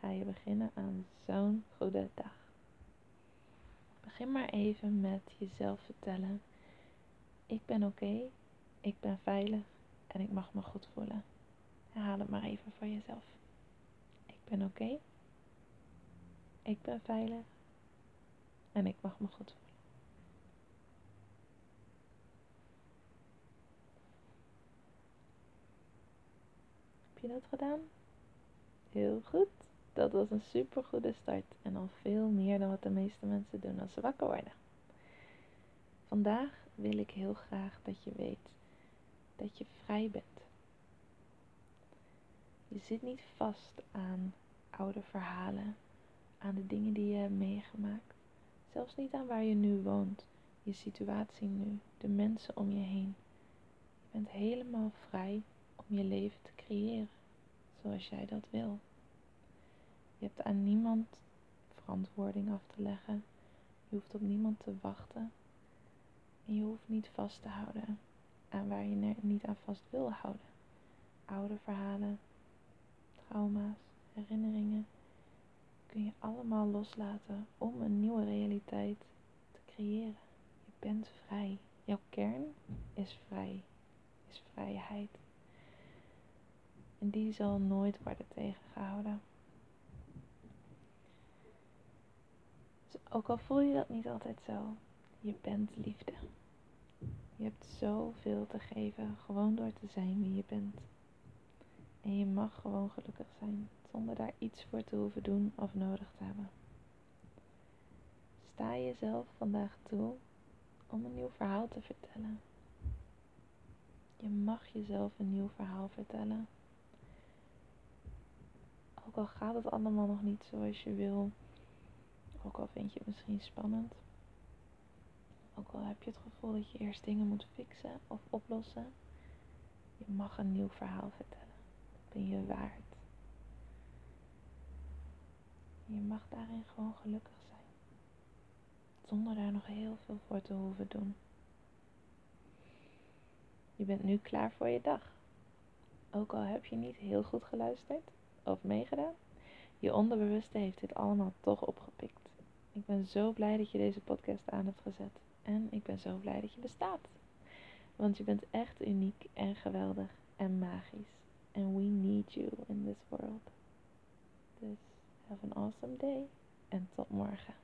ga je beginnen aan zo'n goede dag. Begin maar even met jezelf vertellen: Ik ben oké, ik ben veilig en ik mag me goed voelen. Herhaal het maar even voor jezelf. Ik ben oké, ik ben veilig en ik mag me goed voelen. Heb je dat gedaan? Heel goed. Dat was een super goede start en al veel meer dan wat de meeste mensen doen als ze wakker worden. Vandaag wil ik heel graag dat je weet dat je vrij bent. Je zit niet vast aan oude verhalen, aan de dingen die je hebt meegemaakt, zelfs niet aan waar je nu woont, je situatie nu, de mensen om je heen. Je bent helemaal vrij om je leven te creëren zoals jij dat wil. Je hebt aan niemand verantwoording af te leggen. Je hoeft op niemand te wachten. En je hoeft niet vast te houden aan waar je niet aan vast wil houden. Oude verhalen, trauma's, herinneringen kun je allemaal loslaten om een nieuwe realiteit te creëren. Je bent vrij. Jouw kern is vrij, is vrijheid. En die zal nooit worden tegengehouden. Ook al voel je dat niet altijd zo, je bent liefde. Je hebt zoveel te geven, gewoon door te zijn wie je bent. En je mag gewoon gelukkig zijn, zonder daar iets voor te hoeven doen of nodig te hebben. Sta jezelf vandaag toe om een nieuw verhaal te vertellen. Je mag jezelf een nieuw verhaal vertellen. Ook al gaat het allemaal nog niet zoals je wil, ook al vind je het misschien spannend. Ook al heb je het gevoel dat je eerst dingen moet fixen of oplossen. Je mag een nieuw verhaal vertellen. Dat ben je waard. Je mag daarin gewoon gelukkig zijn. Zonder daar nog heel veel voor te hoeven doen. Je bent nu klaar voor je dag. Ook al heb je niet heel goed geluisterd of meegedaan. Je onderbewuste heeft dit allemaal toch opgepikt. Ik ben zo blij dat je deze podcast aan hebt gezet. En ik ben zo blij dat je bestaat. Want je bent echt uniek en geweldig en magisch. And we need you in this world. Dus have an awesome day en tot morgen.